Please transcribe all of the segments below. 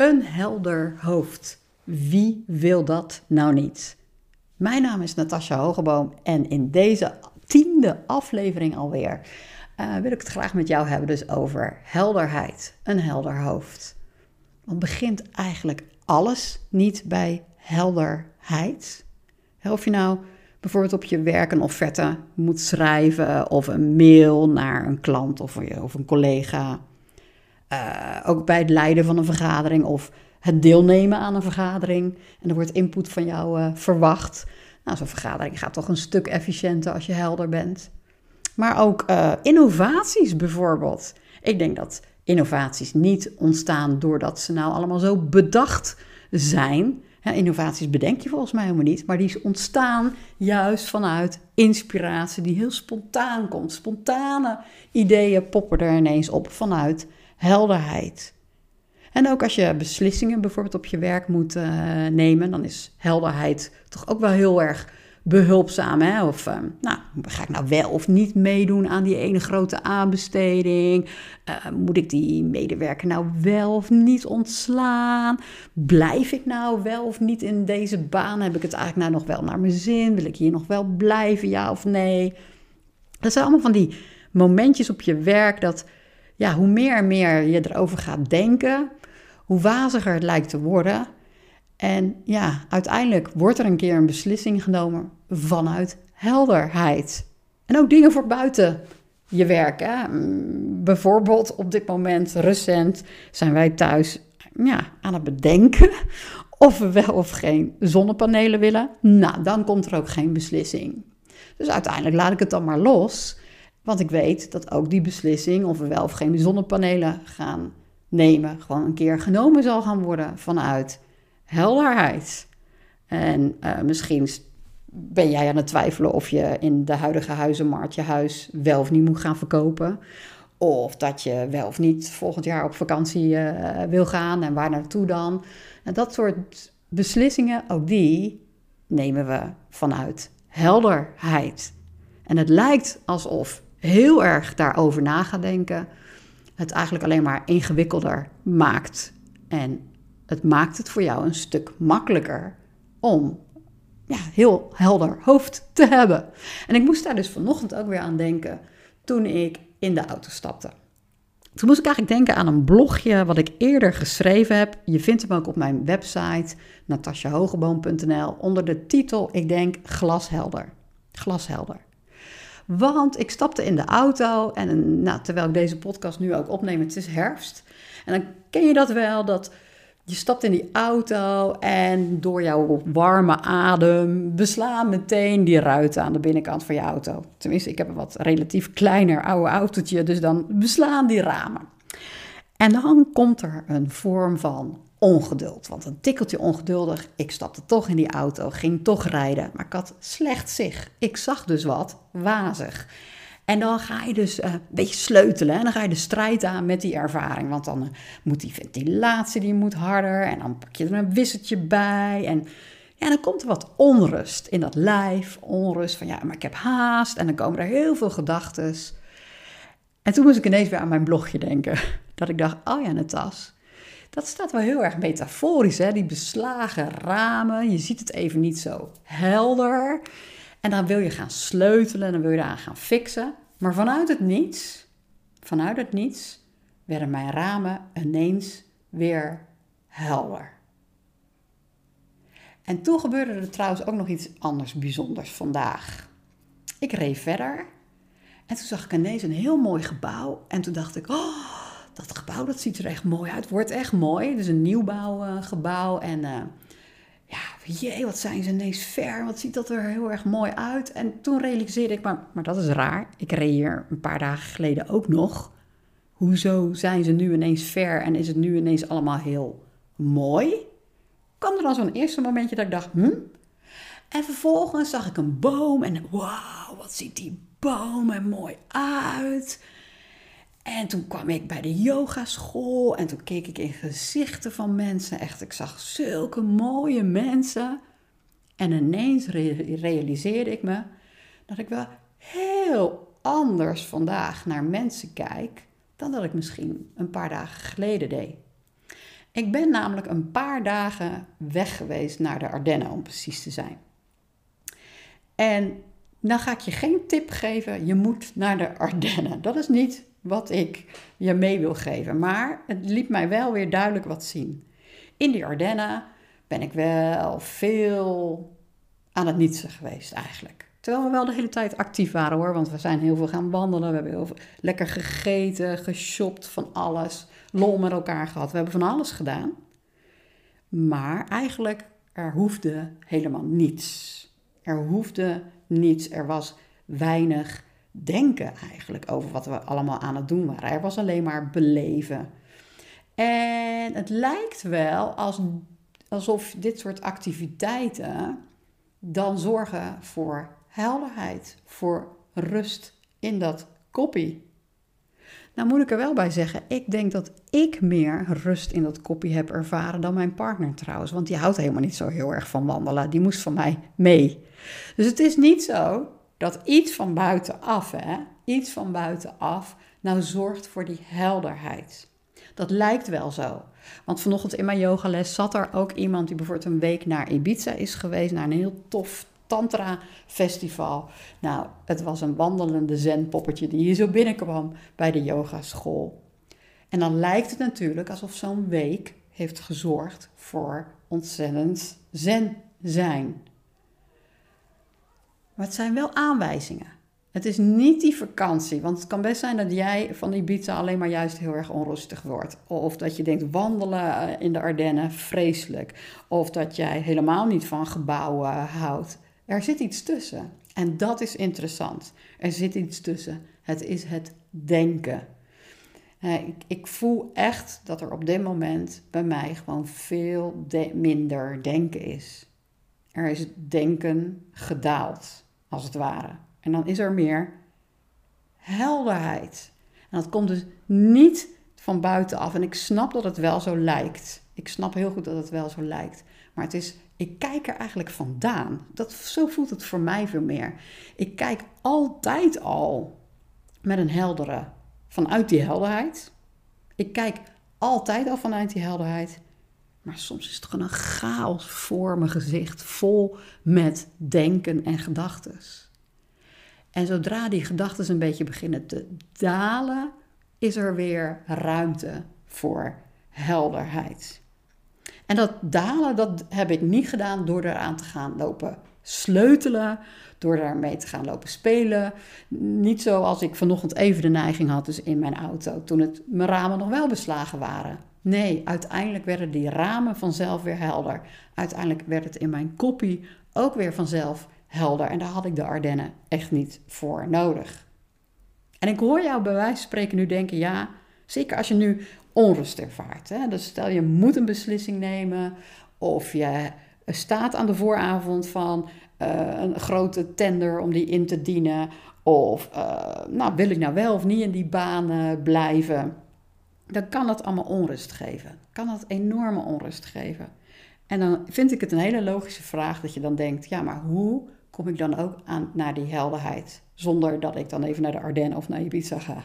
Een helder hoofd. Wie wil dat nou niet? Mijn naam is Natasja Hogeboom en in deze tiende aflevering alweer uh, wil ik het graag met jou hebben dus over helderheid, een helder hoofd. Want begint eigenlijk alles niet bij helderheid? Of je nou bijvoorbeeld op je werk een offerte moet schrijven of een mail naar een klant of, of een collega. Uh, ook bij het leiden van een vergadering of het deelnemen aan een vergadering. En er wordt input van jou uh, verwacht. Nou, zo'n vergadering gaat toch een stuk efficiënter als je helder bent. Maar ook uh, innovaties bijvoorbeeld. Ik denk dat innovaties niet ontstaan doordat ze nou allemaal zo bedacht zijn. Innovaties bedenk je volgens mij helemaal niet, maar die ontstaan juist vanuit inspiratie die heel spontaan komt. Spontane ideeën poppen er ineens op vanuit helderheid. En ook als je beslissingen bijvoorbeeld op je werk moet uh, nemen, dan is helderheid toch ook wel heel erg behulpzaam. Hè? Of uh, nou, ga ik nou wel of niet meedoen aan die ene grote aanbesteding? Uh, moet ik die medewerker nou wel of niet ontslaan? Blijf ik nou wel of niet in deze baan? Heb ik het eigenlijk nou nog wel naar mijn zin? Wil ik hier nog wel blijven, ja of nee? Dat zijn allemaal van die momentjes op je werk dat ja, hoe meer en meer je erover gaat denken, hoe waziger het lijkt te worden. En ja, uiteindelijk wordt er een keer een beslissing genomen vanuit helderheid. En ook dingen voor buiten je werk. Hè? Mm, bijvoorbeeld op dit moment, recent, zijn wij thuis ja, aan het bedenken of we wel of geen zonnepanelen willen. Nou, dan komt er ook geen beslissing. Dus uiteindelijk laat ik het dan maar los. Want ik weet dat ook die beslissing of we wel of geen zonnepanelen gaan nemen, gewoon een keer genomen zal gaan worden vanuit helderheid. En uh, misschien ben jij aan het twijfelen of je in de huidige huizenmarkt je huis wel of niet moet gaan verkopen. Of dat je wel of niet volgend jaar op vakantie uh, wil gaan en waar naartoe dan. En dat soort beslissingen, ook die nemen we vanuit helderheid. En het lijkt alsof heel erg daarover na gaat denken, het eigenlijk alleen maar ingewikkelder maakt. En het maakt het voor jou een stuk makkelijker om ja, heel helder hoofd te hebben. En ik moest daar dus vanochtend ook weer aan denken toen ik in de auto stapte. Toen moest ik eigenlijk denken aan een blogje wat ik eerder geschreven heb. Je vindt hem ook op mijn website natasjahogeboom.nl onder de titel, ik denk, glashelder. Glashelder. Want ik stapte in de auto en nou, terwijl ik deze podcast nu ook opneem, het is herfst. En dan ken je dat wel, dat je stapt in die auto en door jouw warme adem beslaan meteen die ruiten aan de binnenkant van je auto. Tenminste, ik heb een wat relatief kleiner oude autootje, dus dan beslaan die ramen. En dan komt er een vorm van ongeduld. Want een tikkeltje ongeduldig. Ik stapte toch in die auto, ging toch rijden. Maar ik had slecht zicht. Ik zag dus wat wazig. En dan ga je dus uh, een beetje sleutelen. En dan ga je de strijd aan met die ervaring. Want dan uh, moet die ventilatie die moet harder. En dan pak je er een wisseltje bij. En ja, dan komt er wat onrust in dat lijf. Onrust van ja, maar ik heb haast. En dan komen er heel veel gedachten. En toen moest ik ineens weer aan mijn blogje denken. Dat ik dacht, oh ja, Natas, dat staat wel heel erg metaforisch, hè? die beslagen ramen. Je ziet het even niet zo helder. En dan wil je gaan sleutelen en dan wil je eraan gaan fixen. Maar vanuit het niets, vanuit het niets, werden mijn ramen ineens weer helder. En toen gebeurde er trouwens ook nog iets anders bijzonders vandaag. Ik reed verder en toen zag ik ineens een heel mooi gebouw. En toen dacht ik, oh, dat gebouw dat ziet er echt mooi uit. Wordt echt mooi. Is een nieuwbouwgebouw. en uh, ja, jee, wat zijn ze ineens ver. Wat ziet dat er heel erg mooi uit. En toen realiseerde ik, maar, maar dat is raar. Ik reed hier een paar dagen geleden ook nog. Hoezo zijn ze nu ineens ver en is het nu ineens allemaal heel mooi? Kwam er dan zo'n eerste momentje dat ik dacht, hm? En vervolgens zag ik een boom en wauw, wat ziet die boom er mooi uit. En toen kwam ik bij de yogaschool en toen keek ik in gezichten van mensen. Echt, ik zag zulke mooie mensen. En ineens realiseerde ik me dat ik wel heel anders vandaag naar mensen kijk dan dat ik misschien een paar dagen geleden deed. Ik ben namelijk een paar dagen weg geweest naar de Ardennen, om precies te zijn. En dan ga ik je geen tip geven, je moet naar de Ardennen. Dat is niet wat ik je mee wil geven. Maar het liet mij wel weer duidelijk wat zien. In die Ardennen ben ik wel veel aan het nietsen geweest eigenlijk. Terwijl we wel de hele tijd actief waren hoor, want we zijn heel veel gaan wandelen. We hebben heel veel lekker gegeten, geshopt, van alles. Lol met elkaar gehad. We hebben van alles gedaan. Maar eigenlijk, er hoefde helemaal niets. Er hoefde niets. Er was weinig denken eigenlijk over wat we allemaal aan het doen waren. Er was alleen maar beleven. En het lijkt wel als, alsof dit soort activiteiten dan zorgen voor helderheid, voor rust in dat koppie. Nou moet ik er wel bij zeggen, ik denk dat ik meer rust in dat koppie heb ervaren dan mijn partner trouwens. Want die houdt helemaal niet zo heel erg van wandelen. Die moest van mij mee. Dus het is niet zo dat iets van buitenaf, hè, iets van buitenaf, nou zorgt voor die helderheid. Dat lijkt wel zo. Want vanochtend in mijn yogales zat er ook iemand die bijvoorbeeld een week naar Ibiza is geweest, naar een heel tof Tantra Festival. Nou, het was een wandelende zenpoppetje die hier zo binnenkwam bij de yogaschool. En dan lijkt het natuurlijk alsof zo'n week heeft gezorgd voor ontzettend zen zijn. Maar het zijn wel aanwijzingen. Het is niet die vakantie, want het kan best zijn dat jij van die Ibiza alleen maar juist heel erg onrustig wordt. Of dat je denkt wandelen eh, in de Ardennen, vreselijk. Of dat jij helemaal niet van gebouwen houdt. Er zit iets tussen. En dat is interessant. Er zit iets tussen. Het is het denken. Eh, ik voel echt dat er op dit moment bij mij gewoon veel minder denken is. Er is denken gedaald, als het ware. En dan is er meer helderheid. En dat komt dus niet van buitenaf. En ik snap dat het wel zo lijkt. Ik snap heel goed dat het wel zo lijkt. Maar het is, ik kijk er eigenlijk vandaan. Dat, zo voelt het voor mij veel meer. Ik kijk altijd al met een heldere, vanuit die helderheid. Ik kijk altijd al vanuit die helderheid. Maar soms is het gewoon een chaos voor mijn gezicht, vol met denken en gedachten. En zodra die gedachten een beetje beginnen te dalen, is er weer ruimte voor helderheid. En dat dalen, dat heb ik niet gedaan door eraan te gaan lopen sleutelen, door daarmee te gaan lopen spelen. Niet zoals ik vanochtend even de neiging had, dus in mijn auto, toen het, mijn ramen nog wel beslagen waren. Nee, uiteindelijk werden die ramen vanzelf weer helder. Uiteindelijk werd het in mijn kopie ook weer vanzelf helder. En daar had ik de Ardennen echt niet voor nodig. En ik hoor jou bij wijze van spreken nu denken, ja, zeker als je nu onrust ervaart. Hè? Dus stel je moet een beslissing nemen of je staat aan de vooravond van uh, een grote tender om die in te dienen. Of uh, nou, wil ik nou wel of niet in die baan blijven? Dan kan dat allemaal onrust geven. Kan dat enorme onrust geven. En dan vind ik het een hele logische vraag dat je dan denkt: ja, maar hoe kom ik dan ook aan, naar die helderheid? Zonder dat ik dan even naar de Ardennen of naar Ibiza ga.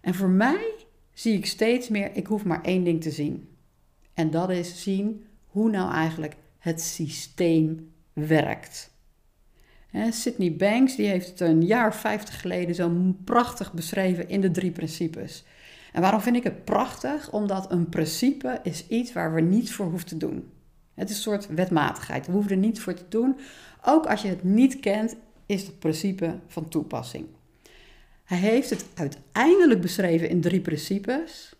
En voor mij zie ik steeds meer, ik hoef maar één ding te zien. En dat is zien hoe nou eigenlijk het systeem werkt. Sydney Banks die heeft het een jaar of vijftig geleden zo prachtig beschreven in de drie principes. En waarom vind ik het prachtig? Omdat een principe is iets waar we niets voor hoeven te doen. Het is een soort wetmatigheid. We hoeven er niets voor te doen. Ook als je het niet kent, is het principe van toepassing. Hij heeft het uiteindelijk beschreven in drie principes.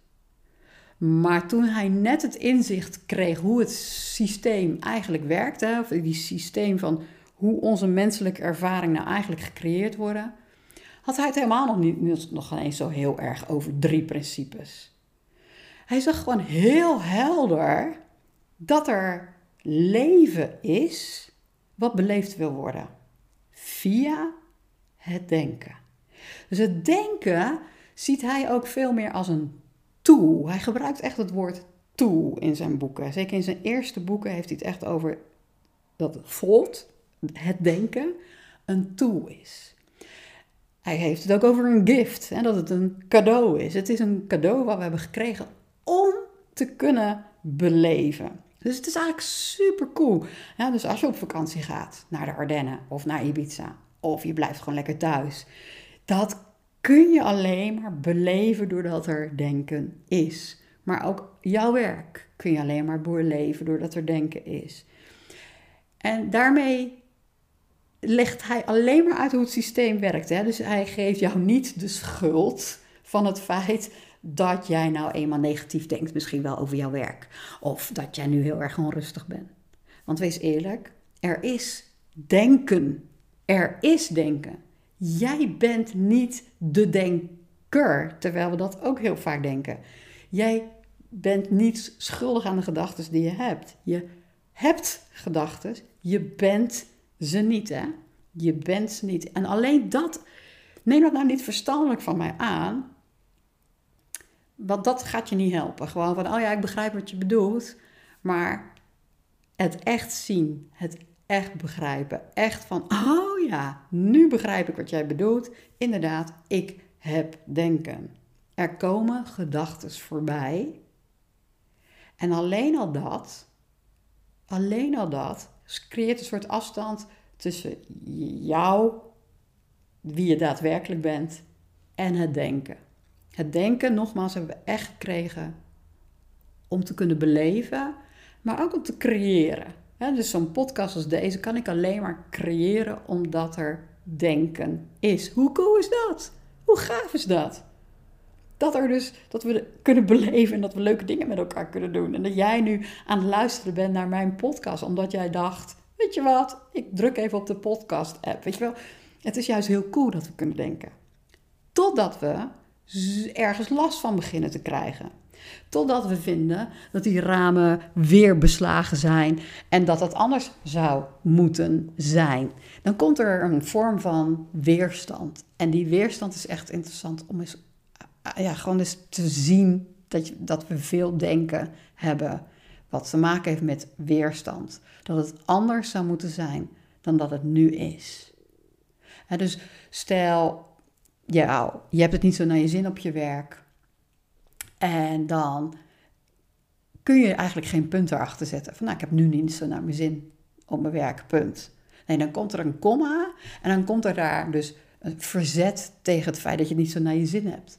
Maar toen hij net het inzicht kreeg hoe het systeem eigenlijk werkte, of die systeem van hoe onze menselijke ervaring nou eigenlijk gecreëerd worden, had hij het helemaal nog niet nog eens zo heel erg over drie principes. Hij zag gewoon heel helder dat er leven is wat beleefd wil worden via het denken. Dus het denken ziet hij ook veel meer als een tool. Hij gebruikt echt het woord tool in zijn boeken. Zeker in zijn eerste boeken heeft hij het echt over dat volt, het denken, een tool is. Hij heeft het ook over een gift, hè, dat het een cadeau is. Het is een cadeau wat we hebben gekregen om te kunnen beleven. Dus het is eigenlijk super cool. Ja, dus als je op vakantie gaat naar de Ardennen of naar Ibiza, of je blijft gewoon lekker thuis, dat kun je alleen maar beleven doordat er denken is. Maar ook jouw werk kun je alleen maar beleven doordat er denken is. En daarmee legt hij alleen maar uit hoe het systeem werkt. Hè? Dus hij geeft jou niet de schuld van het feit dat jij nou eenmaal negatief denkt, misschien wel over jouw werk. Of dat jij nu heel erg onrustig bent. Want wees eerlijk, er is denken. Er is denken. Jij bent niet de denker, terwijl we dat ook heel vaak denken. Jij bent niet schuldig aan de gedachten die je hebt. Je hebt gedachten, je bent ze niet, hè? Je bent ze niet. En alleen dat, neem dat nou niet verstandelijk van mij aan, want dat gaat je niet helpen. Gewoon van, oh ja, ik begrijp wat je bedoelt, maar het echt zien, het echt begrijpen, echt van, oh ja, nu begrijp ik wat jij bedoelt. Inderdaad, ik heb denken. Er komen gedachten voorbij. En alleen al dat, alleen al dat, creëert een soort afstand tussen jou, wie je daadwerkelijk bent, en het denken. Het denken, nogmaals, hebben we echt gekregen om te kunnen beleven, maar ook om te creëren. dus zo'n podcast als deze kan ik alleen maar creëren omdat er denken is. Hoe cool is dat? Hoe gaaf is dat? Dat, er dus, dat we kunnen beleven en dat we leuke dingen met elkaar kunnen doen. En dat jij nu aan het luisteren bent naar mijn podcast, omdat jij dacht: Weet je wat, ik druk even op de podcast-app. Weet je wel, het is juist heel cool dat we kunnen denken. Totdat we ergens last van beginnen te krijgen. Totdat we vinden dat die ramen weer beslagen zijn en dat dat anders zou moeten zijn. Dan komt er een vorm van weerstand. En die weerstand is echt interessant om eens ja, gewoon eens te zien dat, je, dat we veel denken hebben wat te maken heeft met weerstand. Dat het anders zou moeten zijn dan dat het nu is. Dus stel, ja, je hebt het niet zo naar je zin op je werk. En dan kun je eigenlijk geen punt erachter zetten. Van nou, ik heb nu niet zo naar mijn zin op mijn werk, punt. Nee, dan komt er een komma en dan komt er daar dus verzet tegen het feit dat je het niet zo naar je zin hebt.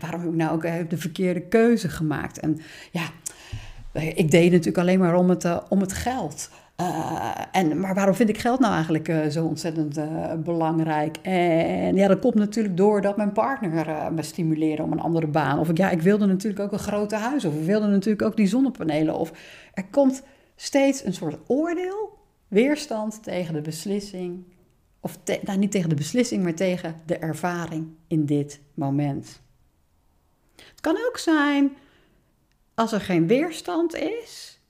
Waarom heb ik nou ook eh, de verkeerde keuze gemaakt? En ja, ik deed natuurlijk alleen maar om het, uh, om het geld. Uh, en, maar waarom vind ik geld nou eigenlijk zo ontzettend belangrijk? En ja, dat komt natuurlijk door dat mijn partner me stimuleerde om een andere baan. Of ik, ja, ik wilde natuurlijk ook een grote huis. Of ik wilde natuurlijk ook die zonnepanelen. Of er komt steeds een soort oordeel, weerstand tegen de beslissing of nou, niet tegen de beslissing, maar tegen de ervaring in dit moment. Het kan ook zijn, als er geen weerstand is,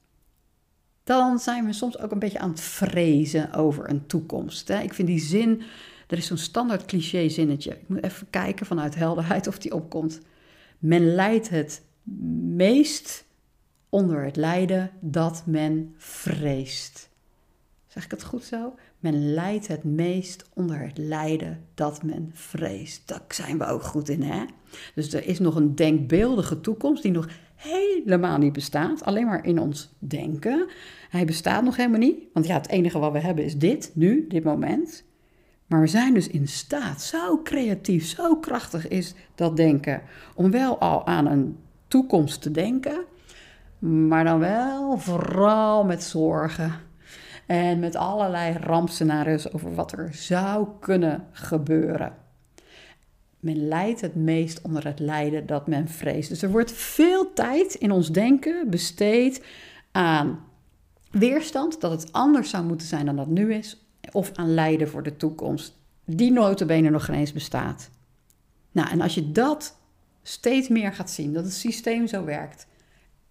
dan zijn we soms ook een beetje aan het vrezen over een toekomst. Hè? Ik vind die zin, er is zo'n standaard cliché zinnetje. Ik moet even kijken vanuit helderheid of die opkomt. Men lijdt het meest onder het lijden dat men vreest. Zeg ik het goed zo? Men lijdt het meest onder het lijden dat men vreest. Daar zijn we ook goed in, hè? Dus er is nog een denkbeeldige toekomst die nog helemaal niet bestaat. Alleen maar in ons denken. Hij bestaat nog helemaal niet. Want ja, het enige wat we hebben is dit, nu, dit moment. Maar we zijn dus in staat, zo creatief, zo krachtig is dat denken, om wel al aan een toekomst te denken, maar dan wel vooral met zorgen en met allerlei rampscenario's over wat er zou kunnen gebeuren. Men lijdt het meest onder het lijden dat men vreest. Dus er wordt veel tijd in ons denken besteed aan weerstand, dat het anders zou moeten zijn dan dat nu is, of aan lijden voor de toekomst, die notabene nog geen eens bestaat. Nou, en als je dat steeds meer gaat zien, dat het systeem zo werkt,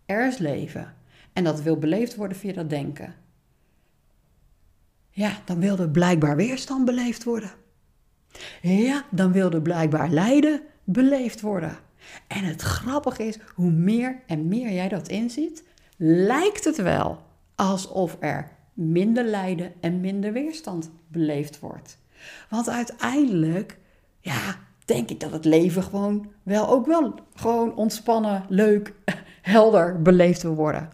er is leven en dat wil beleefd worden via dat denken, ja, dan wilde blijkbaar weerstand beleefd worden. Ja, dan wilde blijkbaar lijden beleefd worden. En het grappige is, hoe meer en meer jij dat inziet, lijkt het wel alsof er minder lijden en minder weerstand beleefd wordt. Want uiteindelijk, ja, denk ik dat het leven gewoon wel ook wel gewoon ontspannen, leuk, helder beleefd wil worden.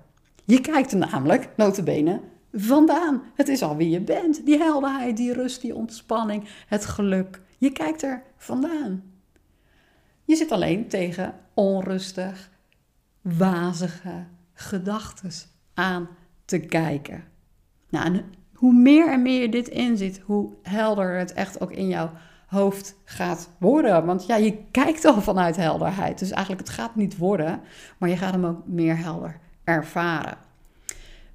Je kijkt er namelijk, notabene, vandaan. Het is al wie je bent. Die helderheid, die rust, die ontspanning, het geluk. Je kijkt er vandaan. Je zit alleen tegen onrustig, wazige gedachten aan te kijken. Nou, en hoe meer en meer je dit inziet, hoe helder het echt ook in jouw hoofd gaat worden. Want ja, je kijkt al vanuit helderheid. Dus eigenlijk, het gaat niet worden, maar je gaat hem ook meer helder ervaren.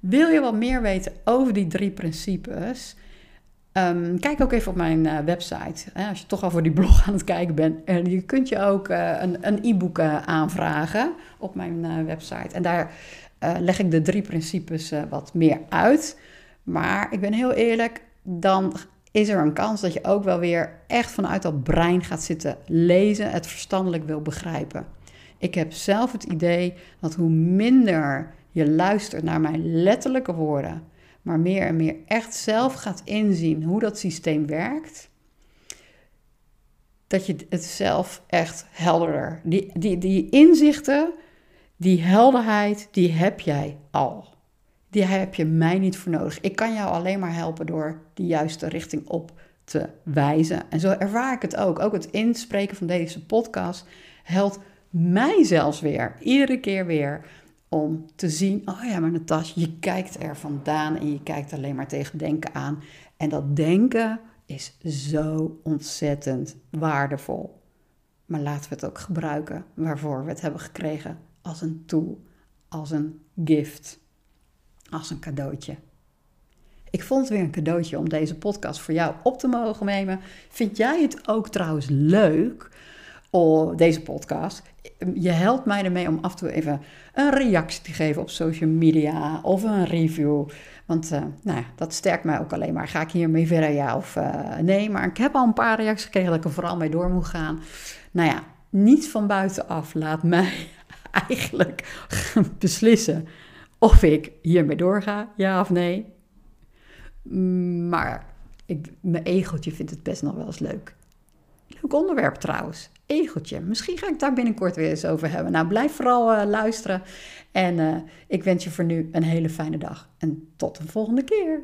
Wil je wat meer weten over die drie principes? Ehm, kijk ook even op mijn uh, website. Hè, als je toch al voor die blog aan het kijken bent. En je kunt je ook uh, een e-book uh, aanvragen op mijn website. En daar leg ik de drie principes wat meer uit. Maar ik ben heel eerlijk, dan is er een kans dat je ook wel weer echt vanuit dat brein gaat zitten lezen, het verstandelijk wil begrijpen. Ik heb zelf het idee dat hoe minder je luistert naar mijn letterlijke woorden, maar meer en meer echt zelf gaat inzien hoe dat systeem werkt, dat je het zelf echt helderder. Die, die, die inzichten, die helderheid, die heb jij al. Die heb je mij niet voor nodig. Ik kan jou alleen maar helpen door de juiste richting op te wijzen. En zo ervaar ik het ook. Ook het inspreken van deze podcast helpt mij zelfs weer, iedere keer weer, om te zien: oh ja, maar Natasja, je kijkt er vandaan en je kijkt alleen maar tegen denken aan. En dat denken is zo ontzettend waardevol. Maar laten we het ook gebruiken waarvoor we het hebben gekregen als een tool, als een gift, als een cadeautje. Ik vond het weer een cadeautje om deze podcast voor jou op te mogen nemen. Vind jij het ook trouwens leuk oh, deze podcast. Je helpt mij ermee om af en toe even een reactie te geven op social media of een review. Want uh, nou ja, dat sterkt mij ook alleen maar. Ga ik hiermee verder, ja of uh, nee? Maar ik heb al een paar reacties gekregen dat ik er vooral mee door moet gaan. Nou ja, niet van buitenaf laat mij eigenlijk beslissen of ik hiermee doorga, ja of nee. Maar ik, mijn egeltje vindt het best nog wel eens leuk. Leuk onderwerp trouwens egeltje. Misschien ga ik daar binnenkort weer eens over hebben. Nou, blijf vooral uh, luisteren. En uh, ik wens je voor nu een hele fijne dag. En tot een volgende keer.